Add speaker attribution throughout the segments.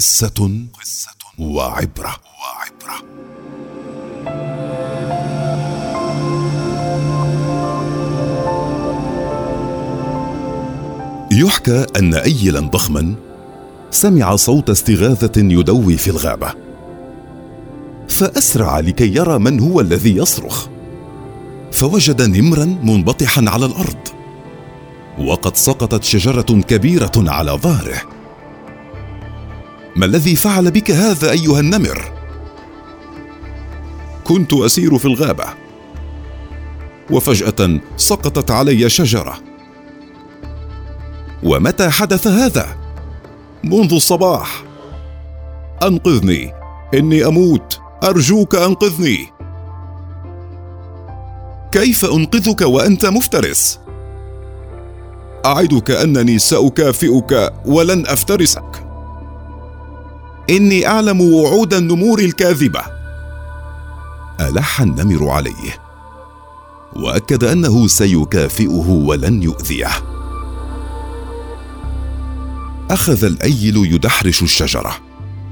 Speaker 1: قصة وعبرة. وعبرة يحكى أن أيلا ضخما سمع صوت استغاثة يدوي في الغابة. فأسرع لكي يرى من هو الذي يصرخ. فوجد نمرا منبطحا على الأرض. وقد سقطت شجرة كبيرة على ظهره. ما الذي فعل بك هذا أيها النمر؟ كنت أسير في الغابة. وفجأة سقطت علي شجرة. ومتى حدث هذا؟ منذ الصباح. أنقذني. إني أموت. أرجوك أنقذني. كيف أنقذك وأنت مفترس؟ أعدك أنني سأكافئك ولن أفترسك. إني أعلم وعود النمور الكاذبة. ألح النمر عليه وأكد أنه سيكافئه ولن يؤذيه. أخذ الأيل يدحرش الشجرة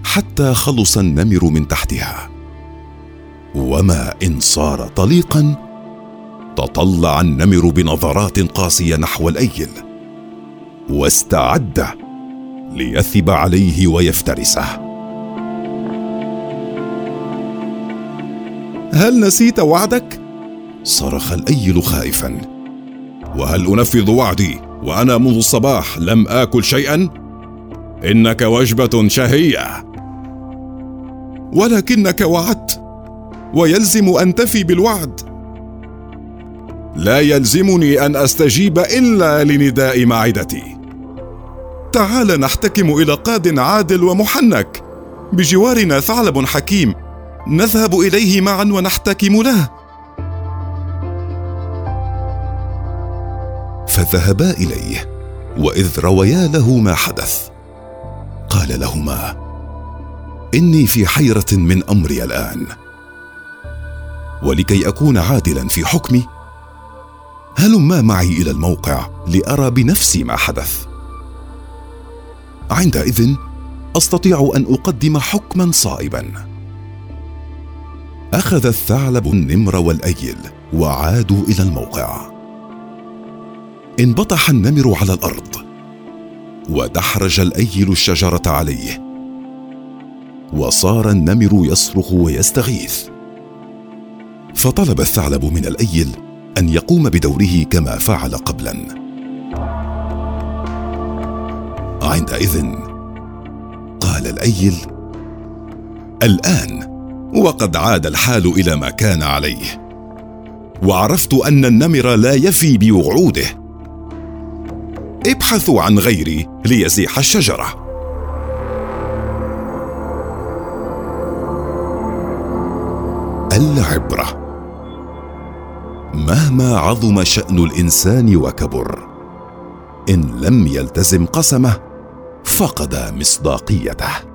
Speaker 1: حتى خلص النمر من تحتها. وما إن صار طليقا تطلع النمر بنظرات قاسية نحو الأيل واستعد ليثب عليه ويفترسه. هل نسيت وعدك؟ صرخ الأيل خائفا. وهل أنفذ وعدي وأنا منذ الصباح لم آكل شيئا؟ إنك وجبة شهية. ولكنك وعدت. ويلزم أن تفي بالوعد. لا يلزمني أن أستجيب إلا لنداء معدتي. تعال نحتكم إلى قاد عادل ومحنك. بجوارنا ثعلب حكيم. نذهب إليه معا ونحتكم له. فذهبا إليه وإذ رويا له ما حدث. قال لهما إني في حيرة من أمري الآن. ولكي أكون عادلا في حكمي هلما معي إلى الموقع لأرى بنفسي ما حدث. عندئذ أستطيع أن أقدم حكما صائبا. أخذ الثعلب النمر والأيل وعادوا إلى الموقع. انبطح النمر على الأرض ودحرج الأيل الشجرة عليه. وصار النمر يصرخ ويستغيث. فطلب الثعلب من الأيل أن يقوم بدوره كما فعل قبلا. عندئذ قال الأيل الآن وقد عاد الحال إلى ما كان عليه. وعرفت أن النمر لا يفي بوعوده. ابحثوا عن غيري ليزيح الشجرة. العبرة. مهما عظم شأن الإنسان وكبر إن لم يلتزم قسمه فقد مصداقيته.